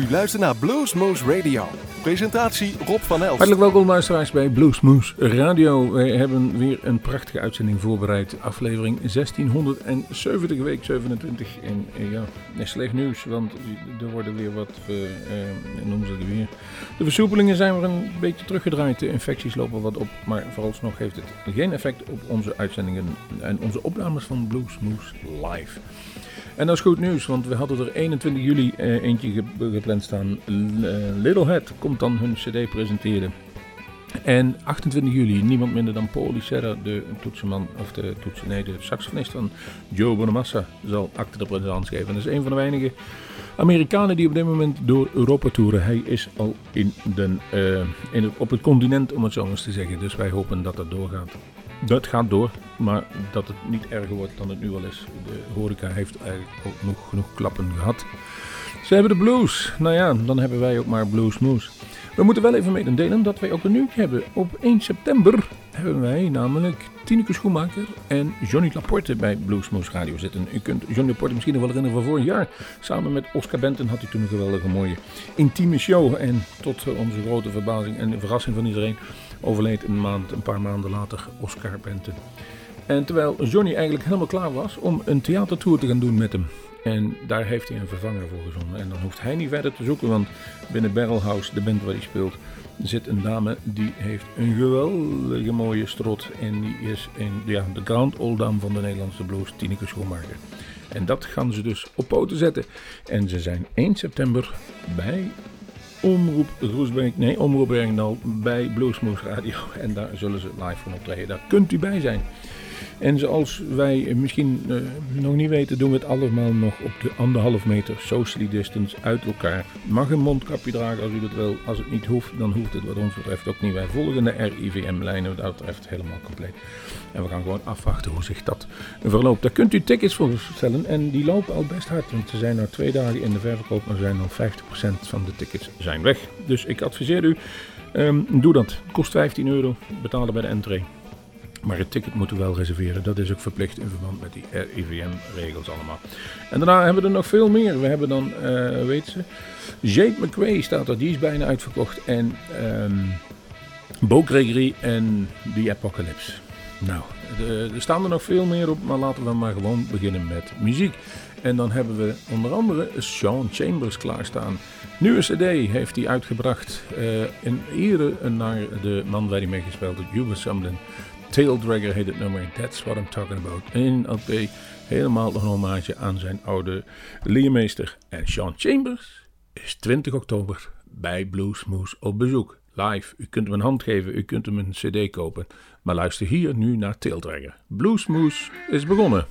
U luistert naar Bluesmoose Radio. Presentatie Rob van Elst. Hartelijk welkom luisteraars bij Bluesmoose Radio. Wij hebben weer een prachtige uitzending voorbereid. Aflevering 1670, week 27. En eh, ja, slecht nieuws, want er worden weer wat, uh, noemen ze het weer. De versoepelingen zijn weer een beetje teruggedraaid. De infecties lopen wat op, maar vooralsnog heeft het geen effect op onze uitzendingen en onze opnames van Bluesmoose Live. En dat is goed nieuws, want we hadden er 21 juli eh, eentje gepland staan. Little Head komt dan hun cd presenteren. En 28 juli, niemand minder dan Paul Serra, de toetsenman, of de toetsen, nee, de saxofonist van Joe Bonamassa, zal acte de présence geven. Dat is een van de weinige Amerikanen die op dit moment door Europa toeren. Hij is al in de, uh, in op het continent, om het zo eens te zeggen. Dus wij hopen dat dat doorgaat. Dat gaat door, maar dat het niet erger wordt dan het nu al is. De horeca heeft eigenlijk ook nog genoeg klappen gehad. Ze hebben de blues. Nou ja, dan hebben wij ook maar bluesmoes. We moeten wel even mededelen dat wij ook een nieuwtje hebben. Op 1 september hebben wij namelijk Tineke Schoenmaker en Johnny Laporte bij Bluesmoose Radio zitten. U kunt Johnny Laporte misschien nog wel herinneren van vorig jaar. Samen met Oscar Benton had hij toen een geweldige mooie intieme show. En tot onze grote verbazing en verrassing van iedereen overleed een, maand, een paar maanden later Oscar Benton. En terwijl Johnny eigenlijk helemaal klaar was om een theatertour te gaan doen met hem. En daar heeft hij een vervanger voor gezonden. En dan hoeft hij niet verder te zoeken, want binnen Barrelhouse, de band waar hij speelt, zit een dame die heeft een geweldige mooie strot. En die is in, ja, de grand old dame van de Nederlandse blues, Tineke Schoenmaker. En dat gaan ze dus op poten zetten. En ze zijn 1 september bij Omroep Roesbeek, nee, Omroep Bergendal bij Bluesmoose Radio. En daar zullen ze live van optreden. Daar kunt u bij zijn. En zoals wij misschien uh, nog niet weten, doen we het allemaal nog op de anderhalf meter socially distance uit elkaar. Mag een mondkapje dragen als u dat wil. Als het niet hoeft, dan hoeft het wat ons betreft ook niet. Wij volgen de RIVM-lijnen wat dat betreft helemaal compleet. En we gaan gewoon afwachten hoe zich dat verloopt. Daar kunt u tickets voor bestellen en die lopen al best hard. Want ze zijn nu twee dagen in de verkoop, maar zijn al 50% van de tickets zijn weg. Dus ik adviseer u, um, doe dat. Kost 15 euro, betalen bij de entree. Maar het ticket moeten we wel reserveren. Dat is ook verplicht in verband met die RIVM-regels allemaal. En daarna hebben we er nog veel meer. We hebben dan, uh, weet ze, Jake McQuay staat er. Die is bijna uitverkocht. En um, Bo Gregory en The Apocalypse. Nou, er staan er nog veel meer op. Maar laten we maar gewoon beginnen met muziek. En dan hebben we onder andere Sean Chambers klaarstaan. Nieuwe CD heeft hij uitgebracht uh, in ere naar de man waar hij mee gespeeld heeft, Hubert Sumlin. Taildragger heet het nummer. That's what I'm talking about. In LP helemaal een hommage aan zijn oude leermeester. En Sean Chambers is 20 oktober bij Bluesmoose op bezoek. Live. U kunt hem een hand geven, u kunt hem een cd kopen. Maar luister hier nu naar Taildragger. Bluesmoose is begonnen.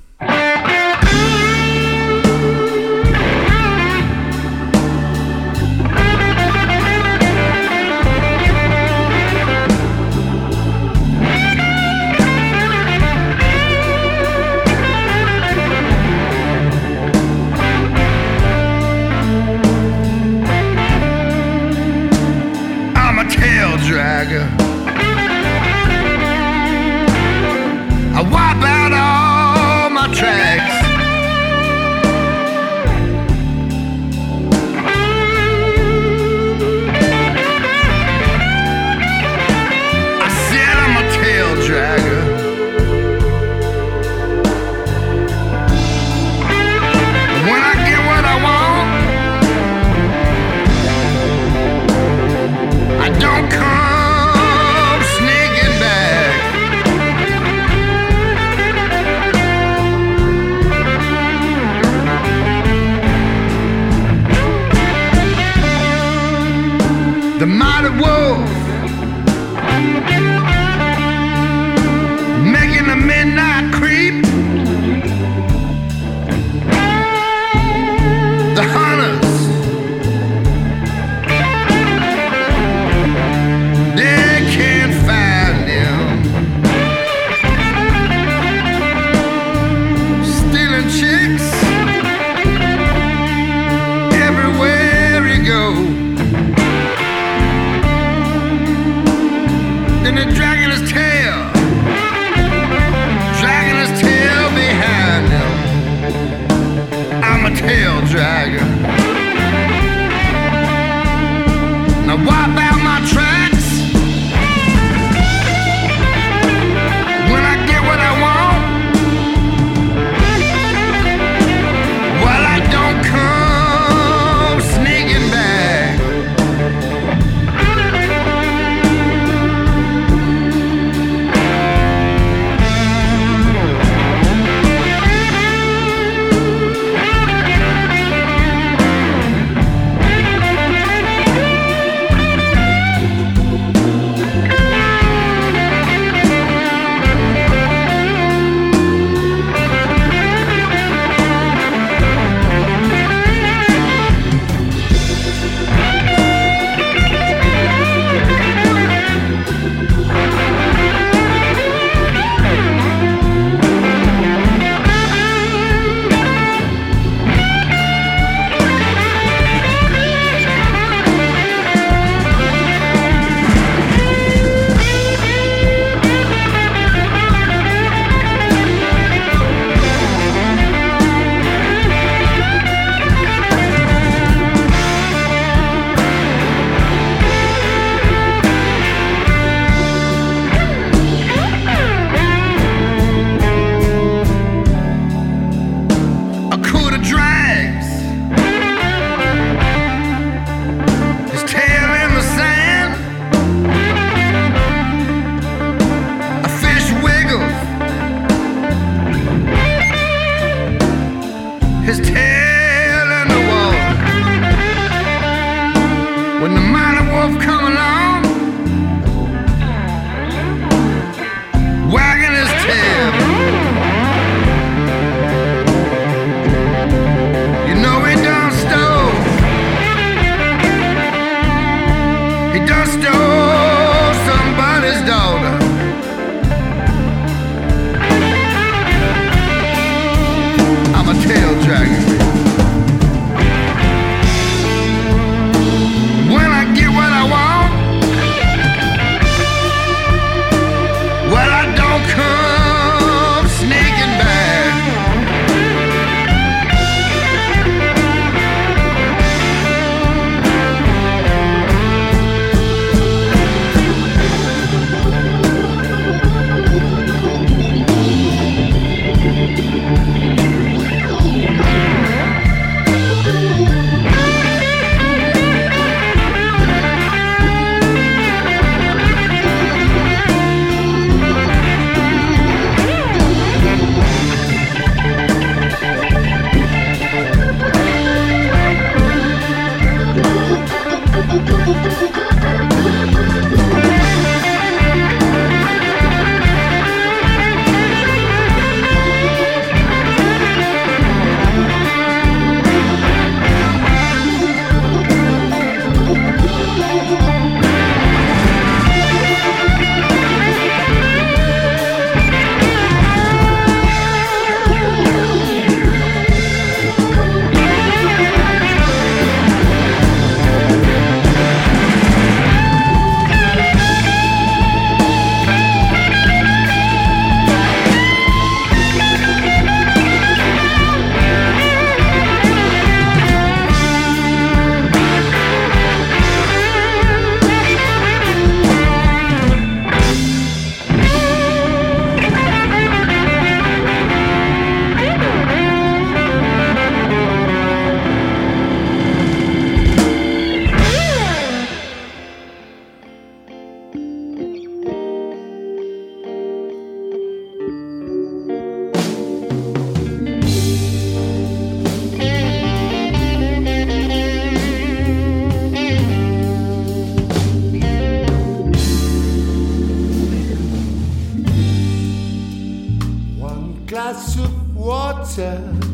myself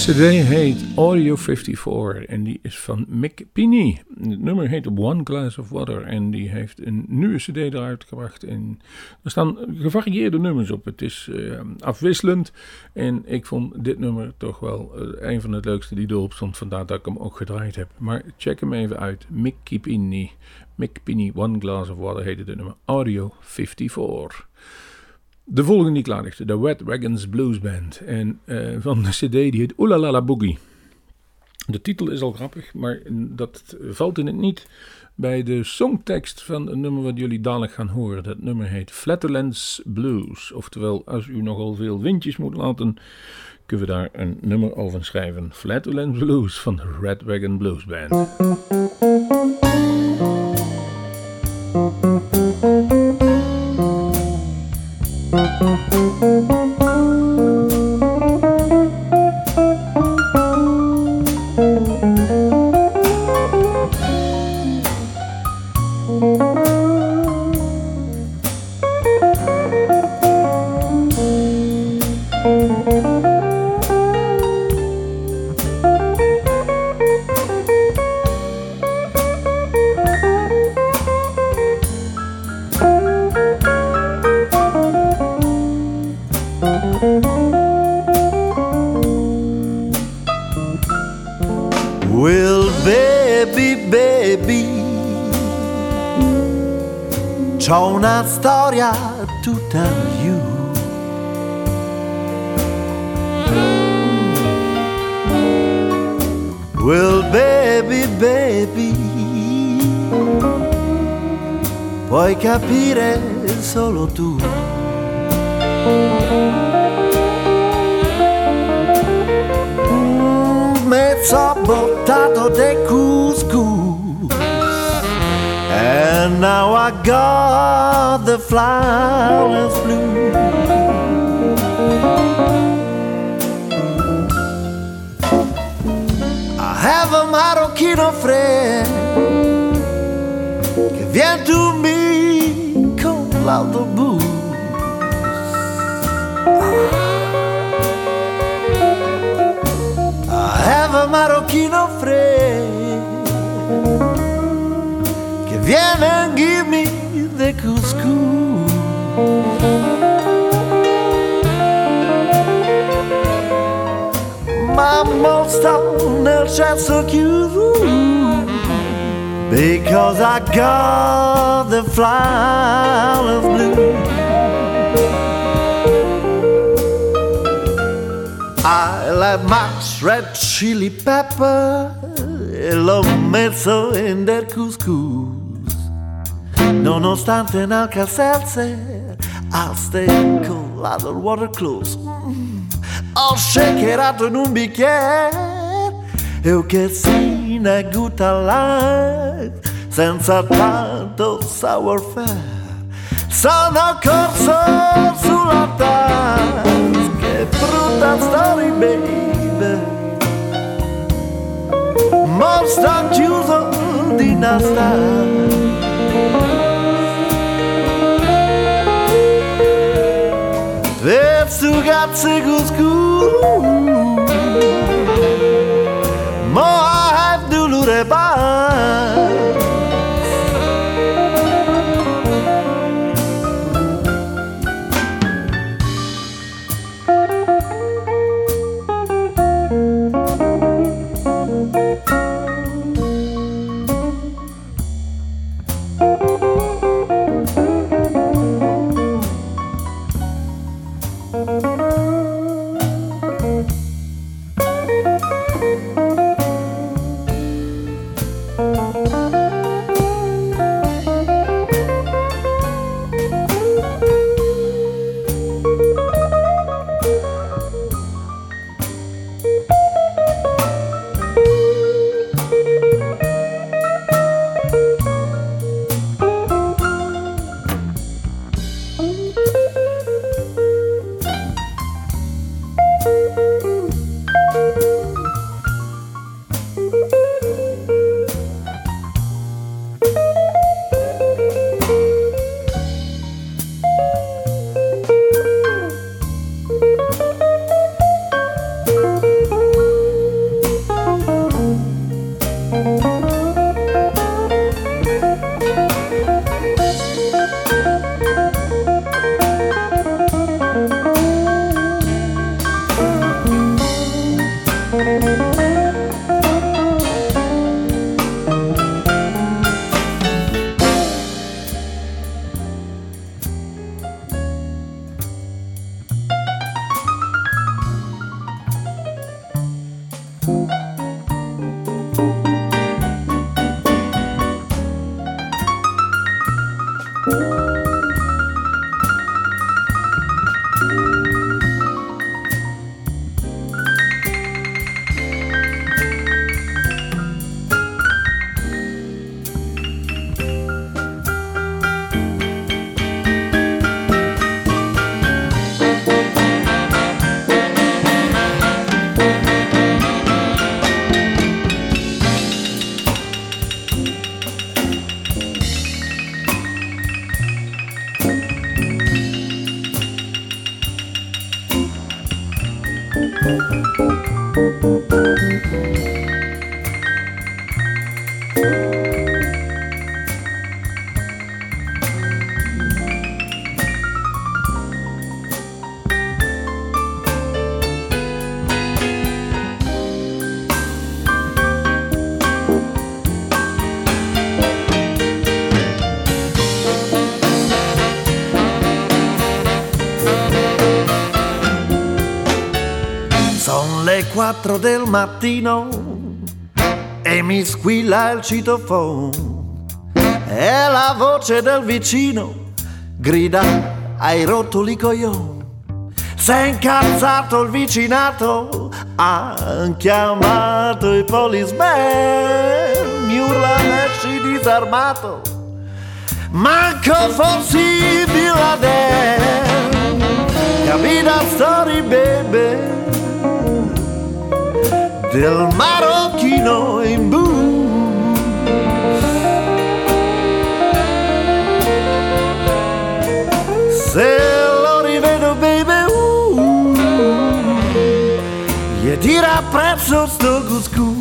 CD heet Audio 54 en die is van Mick Pini. Het nummer heet One Glass of Water en die heeft een nieuwe CD eruit gebracht. En er staan gevarieerde nummers op. Het is eh, afwisselend en ik vond dit nummer toch wel eh, een van het leukste die erop stond. Vandaar dat ik hem ook gedraaid heb. Maar check hem even uit. Mick Pini. Mick Pini, One Glass of Water heette het nummer Audio 54. De volgende die klaar ligt, de Wet Wagons Blues Band. En eh, van de CD die heet Oelalala Boogie. De titel is al grappig, maar dat valt in het niet bij de songtekst van een nummer wat jullie dadelijk gaan horen. Dat nummer heet Flatlands Blues. Oftewel, als u nogal veel windjes moet laten, kunnen we daar een nummer over schrijven. Flatlands Blues van de Red Wagon Blues Band. C'ho una storia tutta you. Well, baby, baby, puoi capire solo tu. mezzo buttato de couscous And now I got the flowers blue I have a marocchino friend Che viene to me con l'autobus I have a marocchino friend che viene and give me they call. My most honor just so cute because I got the flower of blue. I like much red chili pepper, lo mezzo in that couscous. Nonostante in Alka-Seltzer I'll stay cool of water close. Mm. Ho shakerato in un bicchiere e che si ne gutta life senza tanto sour fare. Sono corso sulla tasca che brutta storia, baby. Ma sto chiuso di nascondere. popsicles cool. 4 del mattino e mi squilla il citofono. E la voce del vicino grida hai rotto l'icoglione è incazzato il vicinato, ha chiamato i policemen, mi urla esci disarmato, manco fossi di là dentro, capita story baby del marocchino in blu. Se lo rivedo baby, uh, gli a prezzo sto couscous.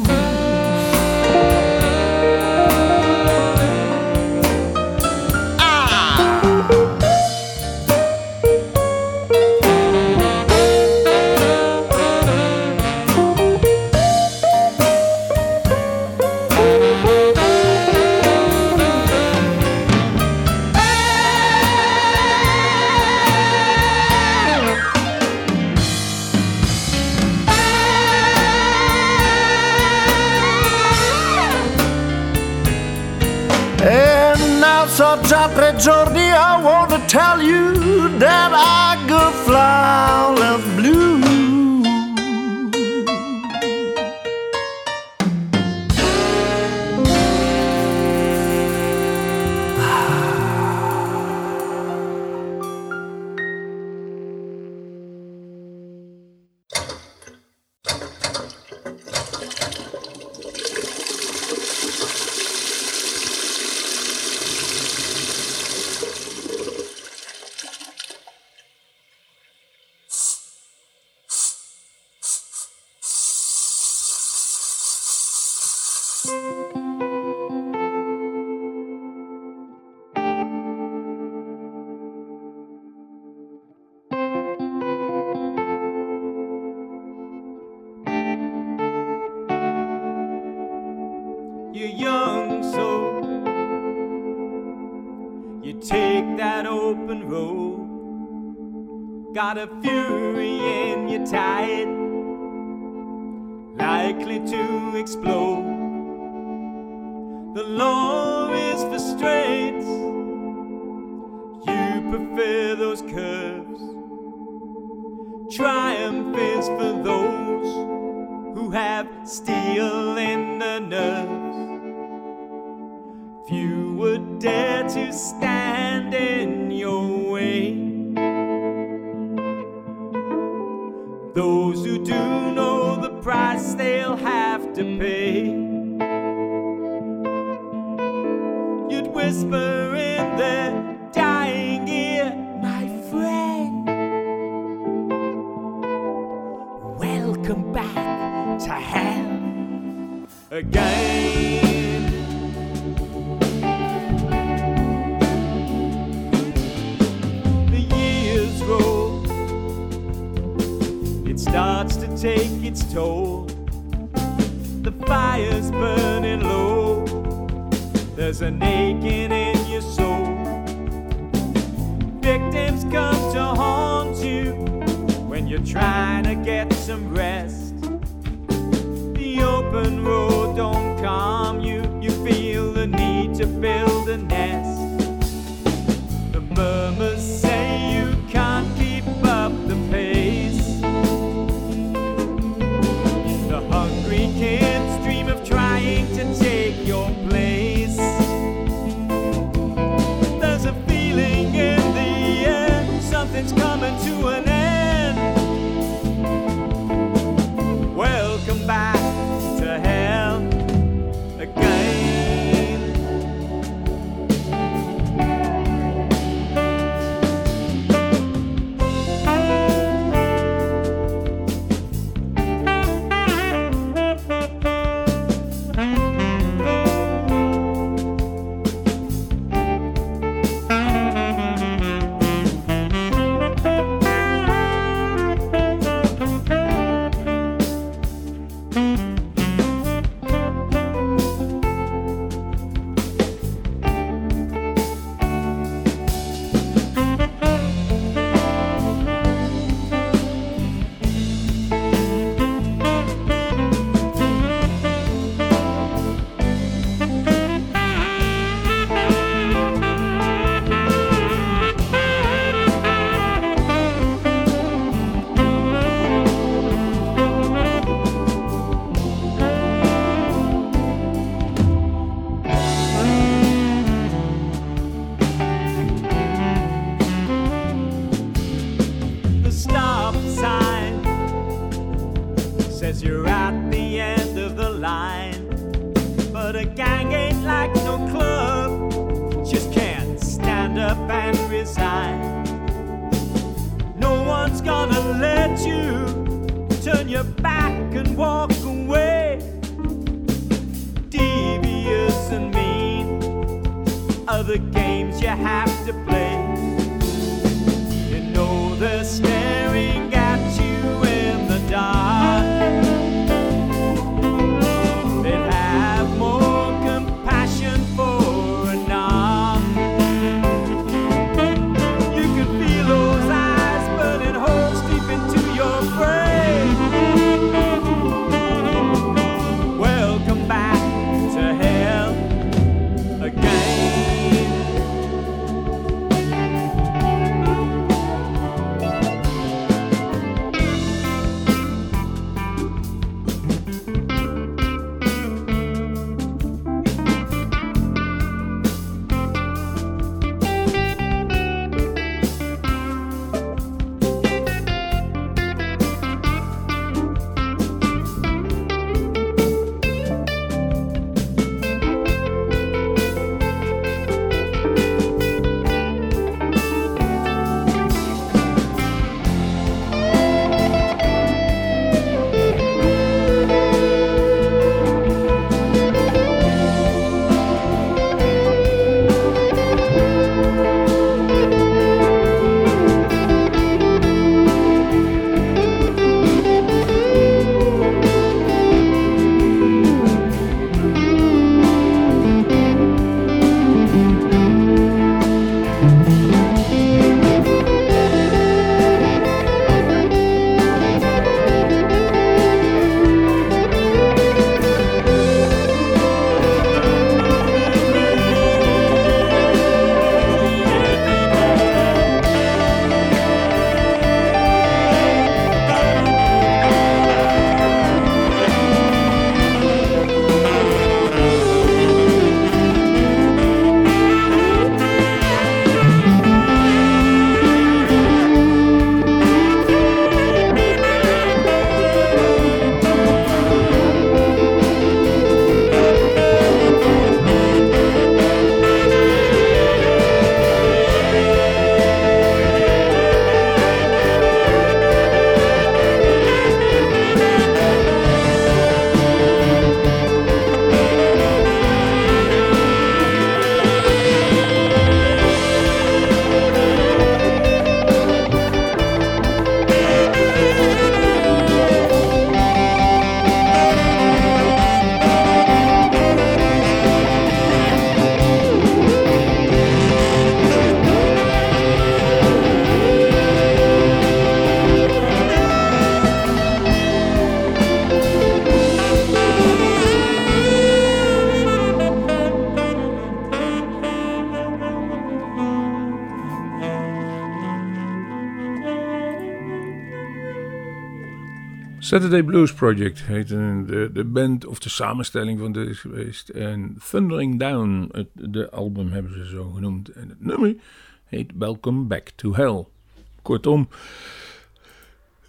Giorni I want to tell you that I You're young, so you take that open road. Got a fury in your tide, likely to explode. The law is for straights, you prefer those curves. Triumph is for those who have steel in the nerves. Dare to stand in your way. Those who do know the price they'll have to pay. You'd whisper in their dying ear, my friend. Welcome back to hell again. Starts to take its toll. The fire's burning low, there's an aching in your soul. Victims come to haunt you when you're trying to get some rest. The open road don't calm you, you feel the need to build something's coming to an end. Saturday Blues Project heet de, de band of de samenstelling van deze geweest. En Thundering Down, het, de album hebben ze zo genoemd. En het nummer heet Welcome Back to Hell. Kortom,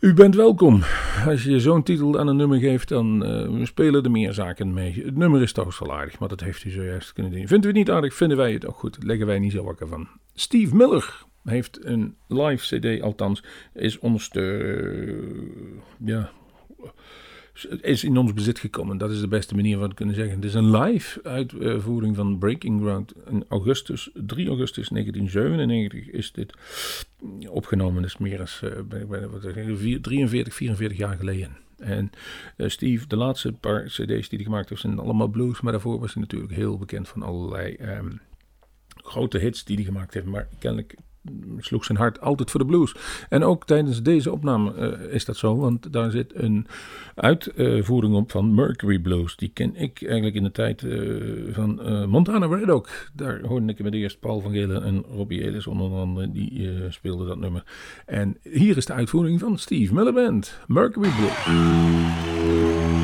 u bent welkom. Als je zo'n titel aan een nummer geeft, dan uh, spelen er meer zaken mee. Het nummer is toch wel aardig, maar dat heeft u zojuist kunnen doen. Vindt u het niet aardig, vinden wij het ook goed. Leggen wij niet zo wakker van. Steve Miller heeft een live cd, althans, is ons ja, is in ons bezit gekomen. Dat is de beste manier van te kunnen zeggen. Het is een live uitvoering van Breaking Ground in augustus, 3 augustus 1997 is dit opgenomen. Is meer dan 43, 44 jaar geleden. En uh, Steve, de laatste paar cd's die hij gemaakt heeft, zijn allemaal blues. Maar daarvoor was hij natuurlijk heel bekend van allerlei um, grote hits die hij gemaakt heeft. Maar kennelijk sloeg zijn hart altijd voor de blues. En ook tijdens deze opname uh, is dat zo, want daar zit een uitvoering op van Mercury Blues. Die ken ik eigenlijk in de tijd uh, van uh, Montana Red ook. Daar hoorde ik met eerst Paul van Gelen en Robbie Ellis onder andere, die speelden dat nummer. En hier is de uitvoering van Steve Miller Band, Mercury Blues.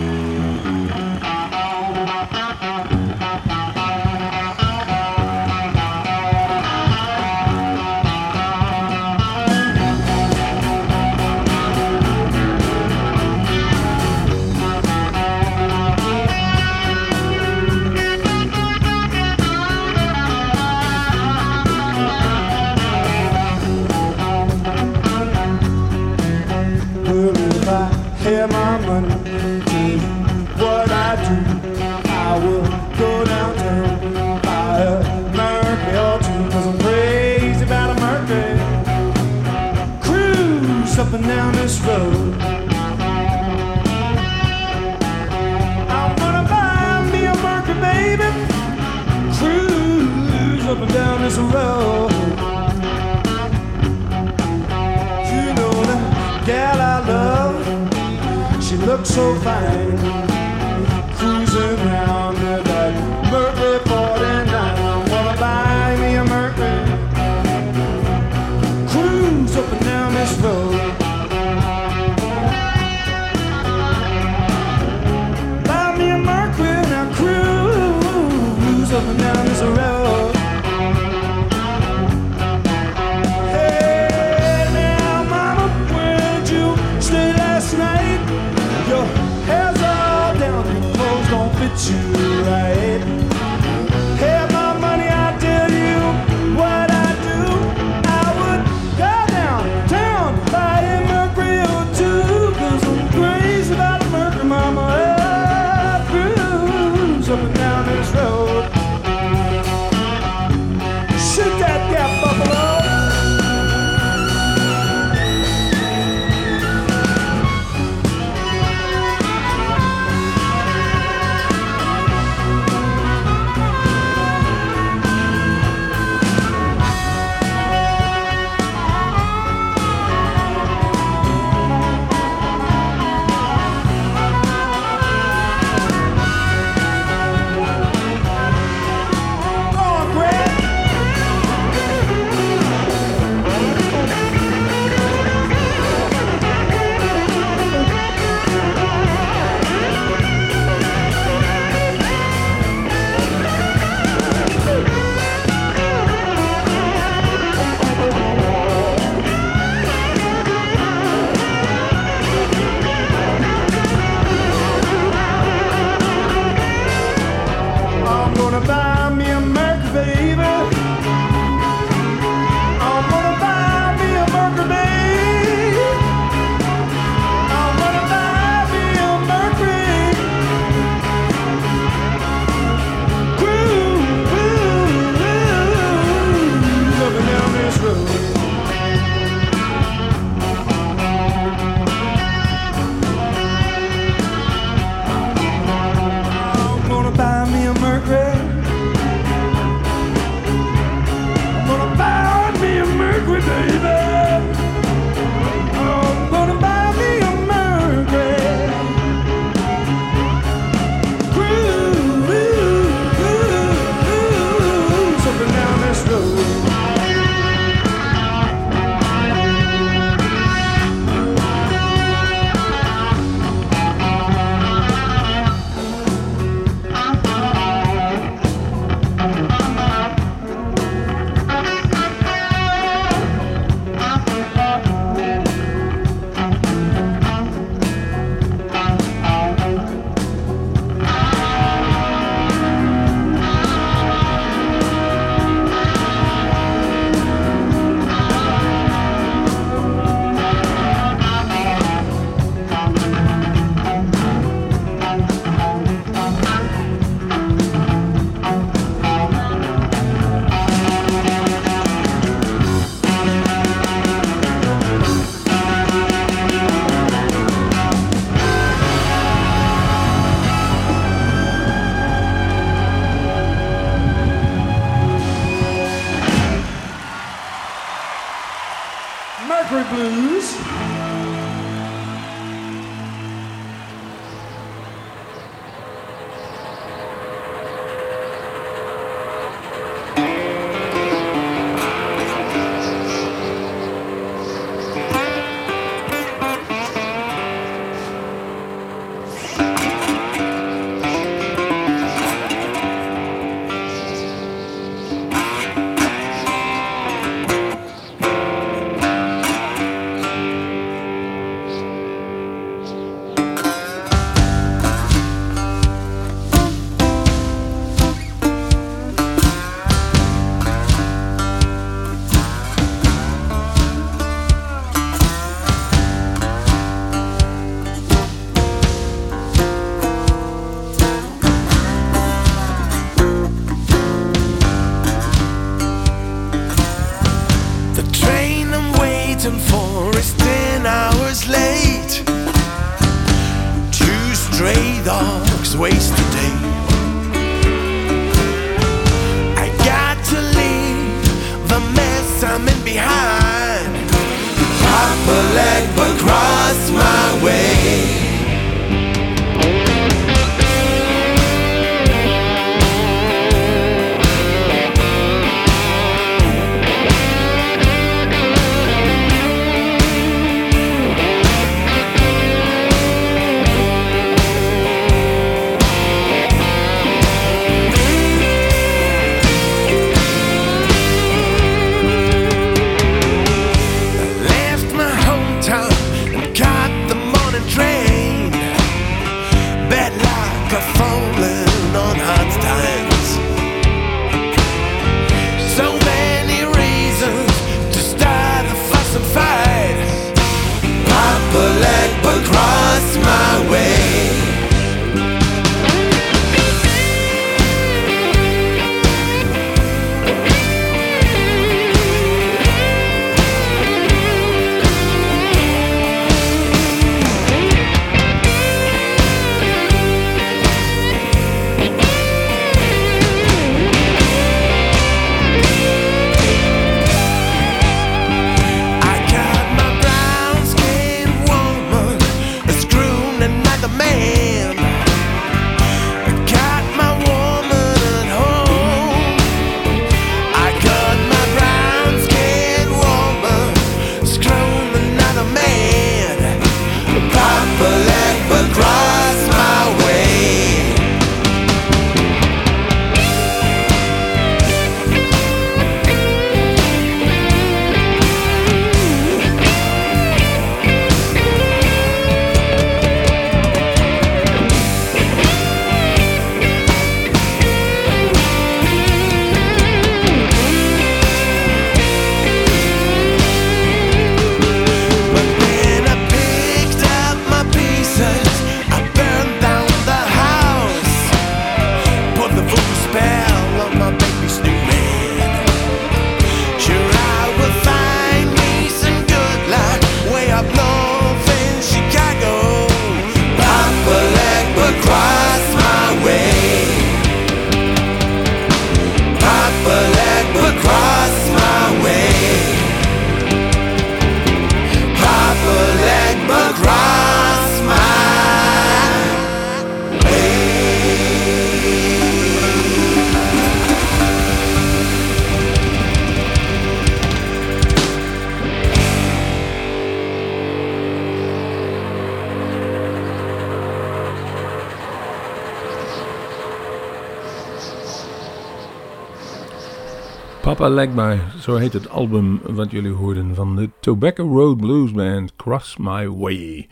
Papa Legby, zo heet het album wat jullie hoorden van de Tobacco Road Blues Band, Cross My Way.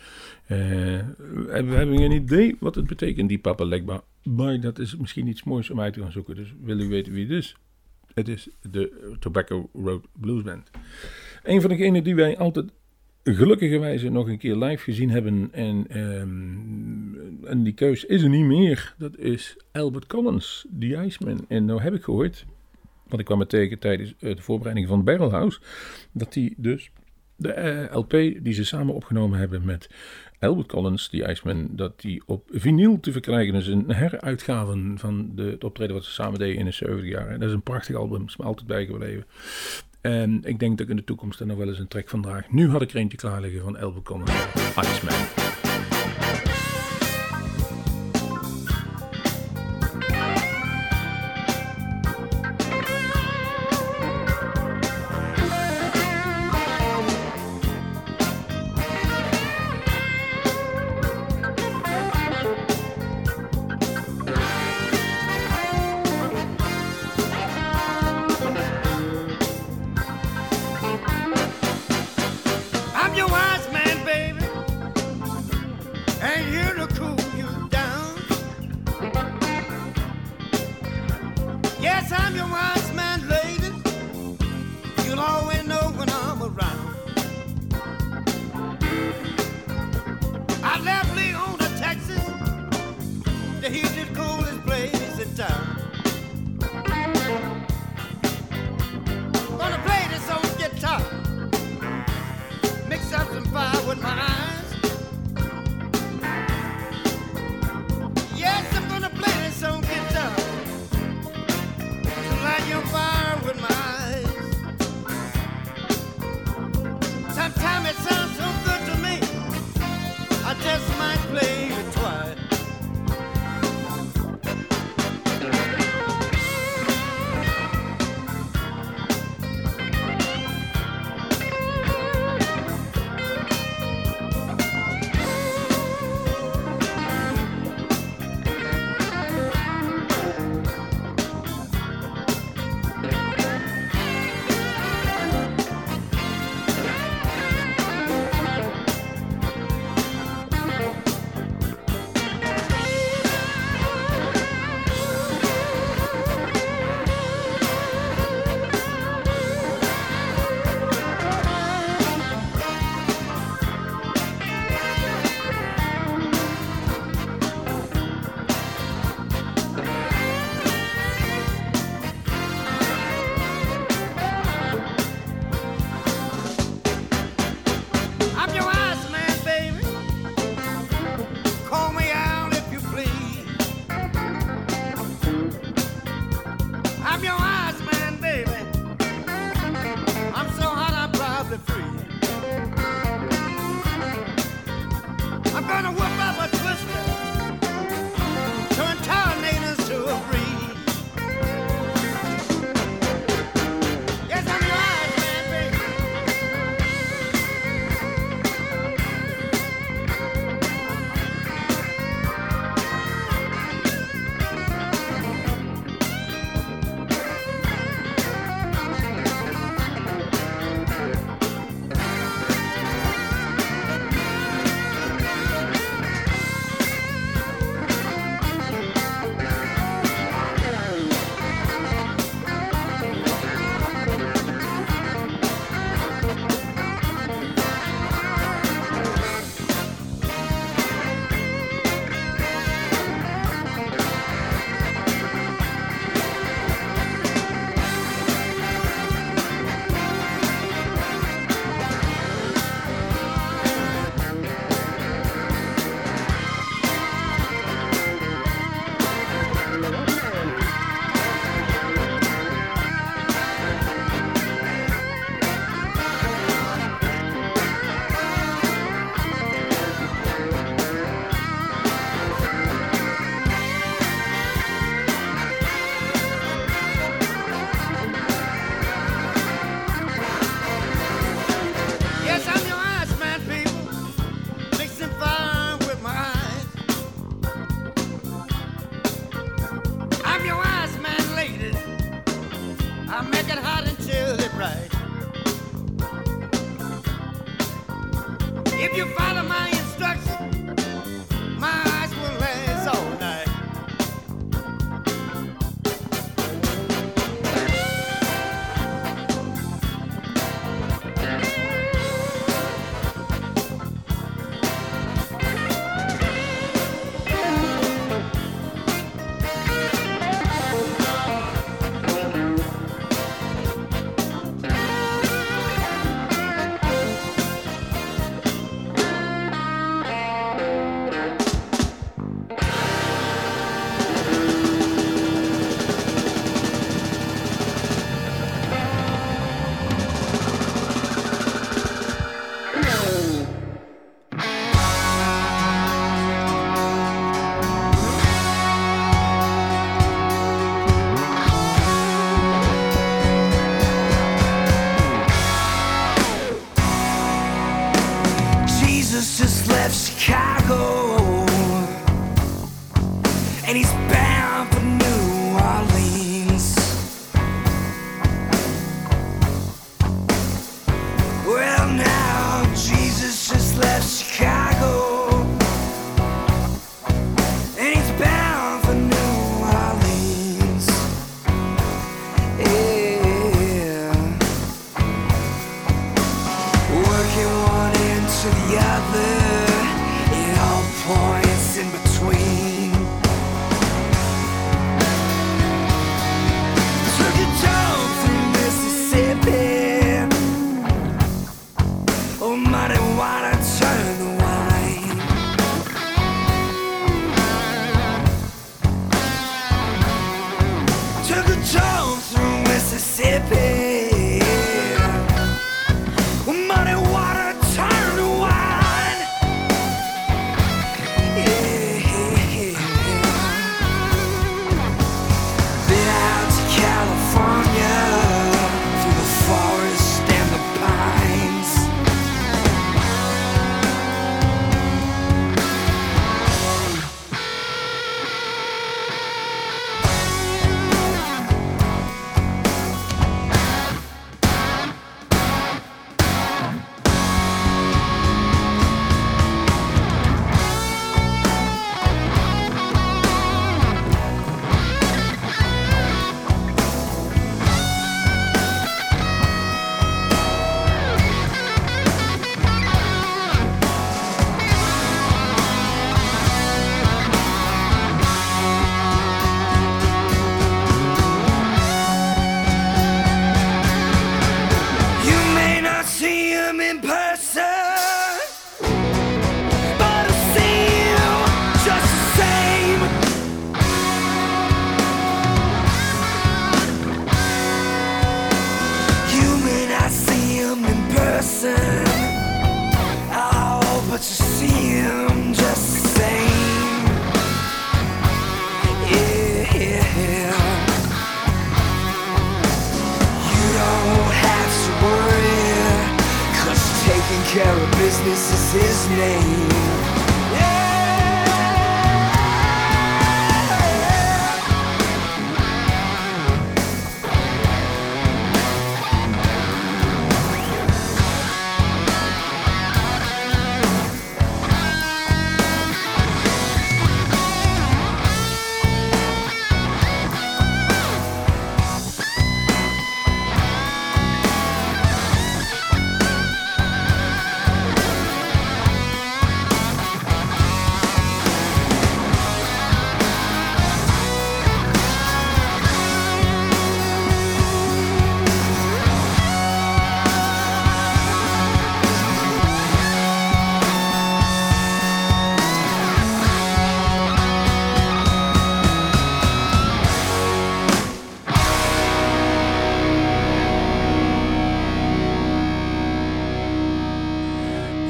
Eh, we hebben geen idee wat het betekent, die Papa Legba. Maar dat is misschien iets moois om uit te gaan zoeken. Dus wil u weten wie het is? Het is de Tobacco Road Blues Band. Een van degenen die wij altijd gelukkigerwijze nog een keer live gezien hebben. En, ehm, en die keus is er niet meer. Dat is Albert Collins, The Iceman. En nou heb ik gehoord, want ik kwam het tegen tijdens eh, de voorbereiding van Barrel House, dat die dus de eh, LP die ze samen opgenomen hebben met Albert Collins, die Iceman, dat die op vinyl te verkrijgen is. Een heruitgave van de, het optreden wat ze samen deden in de 70 jaar. Dat is een prachtig album, is me altijd bijgebleven. En ik denk dat ik in de toekomst er nog wel eens een track van draag. Nu had ik er eentje klaar liggen van Albert Collins, Iceman.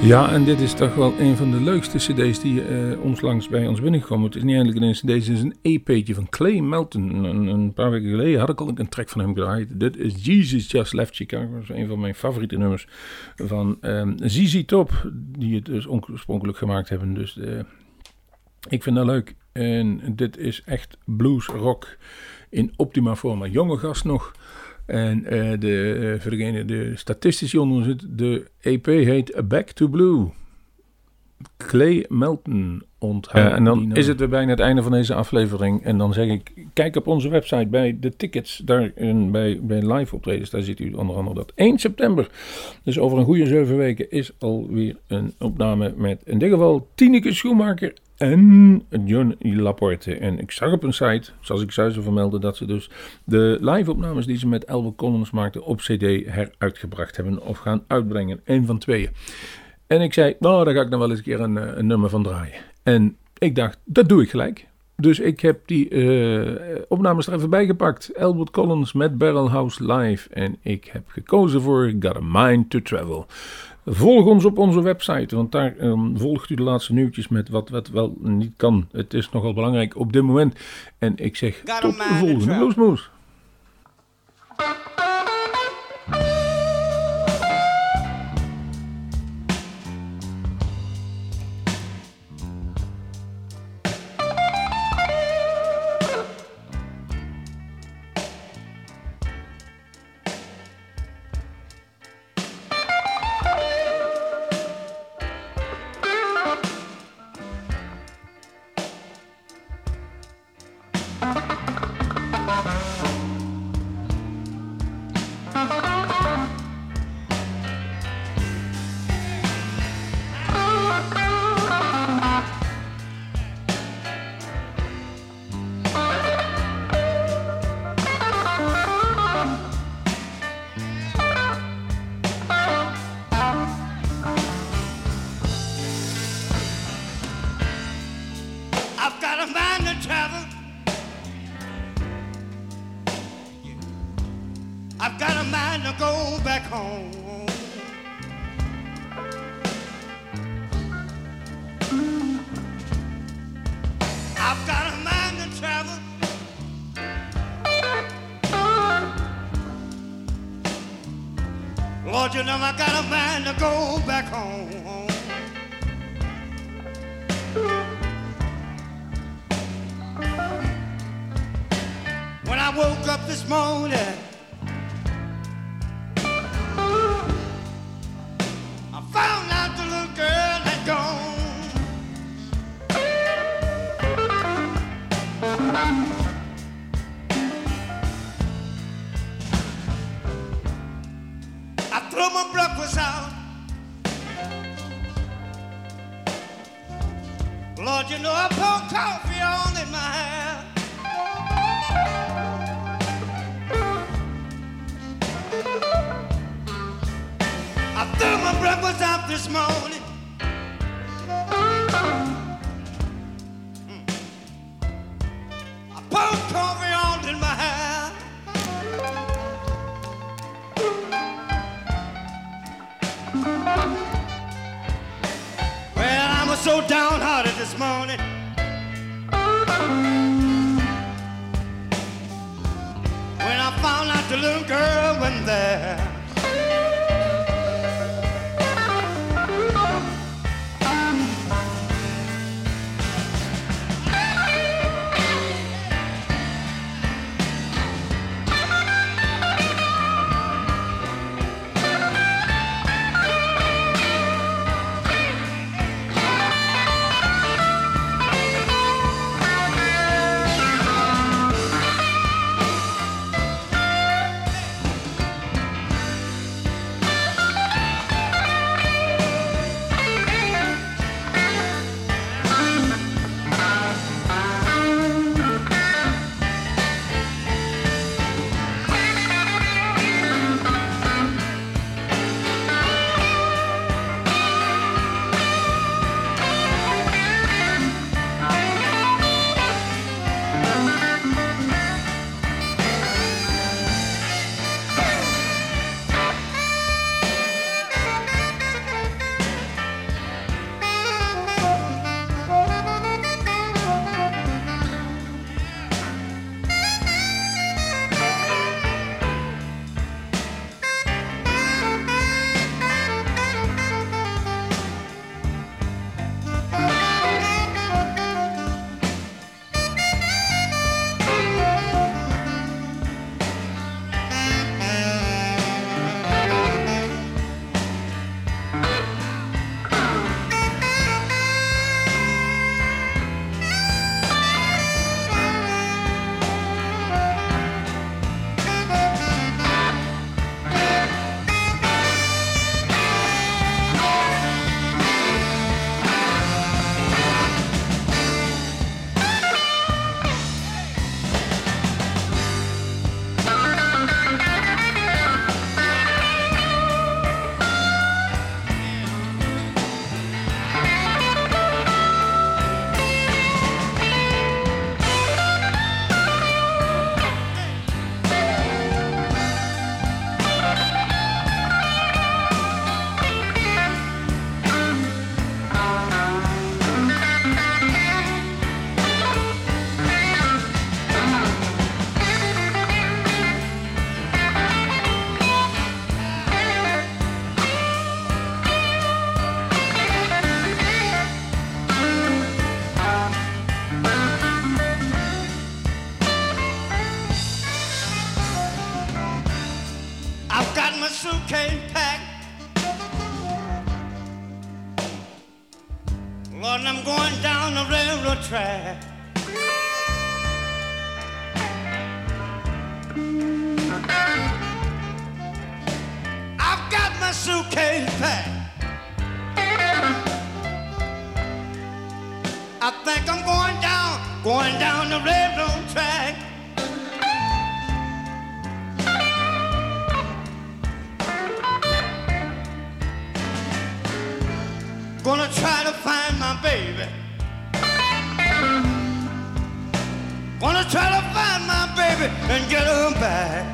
Ja, en dit is toch wel een van de leukste cd's die eh, ons langs bij ons binnengekomen. Het is niet eigenlijk een cd, het is een EP'tje van Clay Melton. Een, paar weken geleden had ik al een track van hem gedraaid. Dit is Jesus Just Left Chicago. Dat is een van mijn favoriete nummers van um, ZZ Top, die het dus oorspronkelijk gemaakt hebben. Dus uh, ik vind dat leuk. En dit is echt blues rock in optima forma. Jonge gast nog. En uh, de, uh, voor degene de statistici onder zit, de EP heet Back to Blue. Clay Melton onthouden. Ja, en dan is het weer bijna het einde van deze aflevering. En dan zeg ik, kijk op onze website bij de tickets. Daar in, bij, bij live optredens, daar ziet u onder andere dat 1 september. Dus over een goede zeven weken is alweer een opname met in dit geval Tineke Schoenmaker en John Laporte. En ik zag op een site, zoals ik zou vermelden, dat ze dus de live opnames die ze met Albert Collins maakten op cd heruitgebracht hebben of gaan uitbrengen. Eén van tweeën. En ik zei, nou, daar ga ik dan wel eens een keer een, eh, een nummer van draaien. En ik dacht, dat doe ik gelijk. Dus ik heb die eh, opnames er even bij gepakt. Albert Collins met Barrel House Live. En ik heb gekozen voor Got a Mind to Travel. Volg ons op onze website, want daar ehm, volgt u de laatste nieuwtjes met wat, wat wel niet kan. Het is nogal belangrijk op dit moment. En ik zeg Got tot de volgende. Bluesmoes. I got a mind to go back broke was up this morning. The railroad track. Gonna try to find my baby. Gonna try to find my baby and get her back.